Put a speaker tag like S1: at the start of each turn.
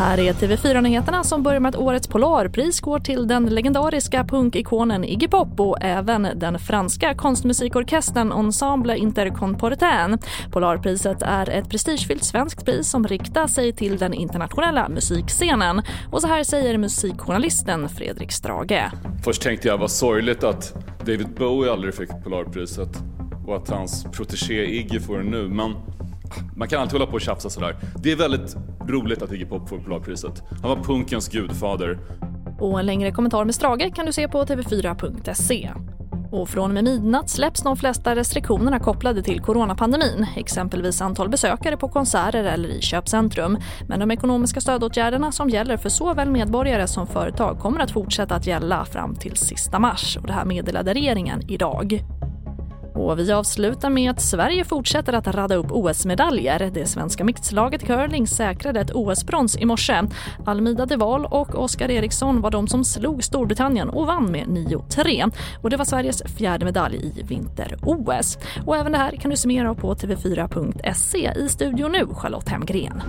S1: Här är TV4-nyheterna som börjar med att årets Polarpris går till den legendariska punkikonen Iggy Pop och även den franska konstmusikorkestern Ensemble Interconportain. Polarpriset är ett prestigefyllt svenskt pris som riktar sig till den internationella musikscenen. Och så här säger musikjournalisten Fredrik Strage.
S2: Först tänkte jag vad sorgligt att David Bowie aldrig fick Polarpriset och att hans protegé Iggy får den nu. Men man kan alltid hålla på och tjafsa sådär. Det är väldigt roligt att Iggy Pop får Polarpriset. Han var punkens gudfader.
S1: Och en längre kommentar med Strage kan du se på tv4.se. Och från och med midnatt släpps de flesta restriktionerna kopplade till coronapandemin, exempelvis antal besökare på konserter eller i köpcentrum. Men de ekonomiska stödåtgärderna som gäller för såväl medborgare som företag kommer att fortsätta att gälla fram till sista mars. Och det här meddelade regeringen idag. Och vi avslutar med att Sverige fortsätter att radda upp OS-medaljer. Det svenska mixlaget curling säkrade ett OS-brons i morse. Almida Deval och Oskar Eriksson var de som slog Storbritannien och vann med 9-3. Och det var Sveriges fjärde medalj i vinter-OS. Och även det här kan du summera på tv4.se. I studion nu, Charlotte Hemgren.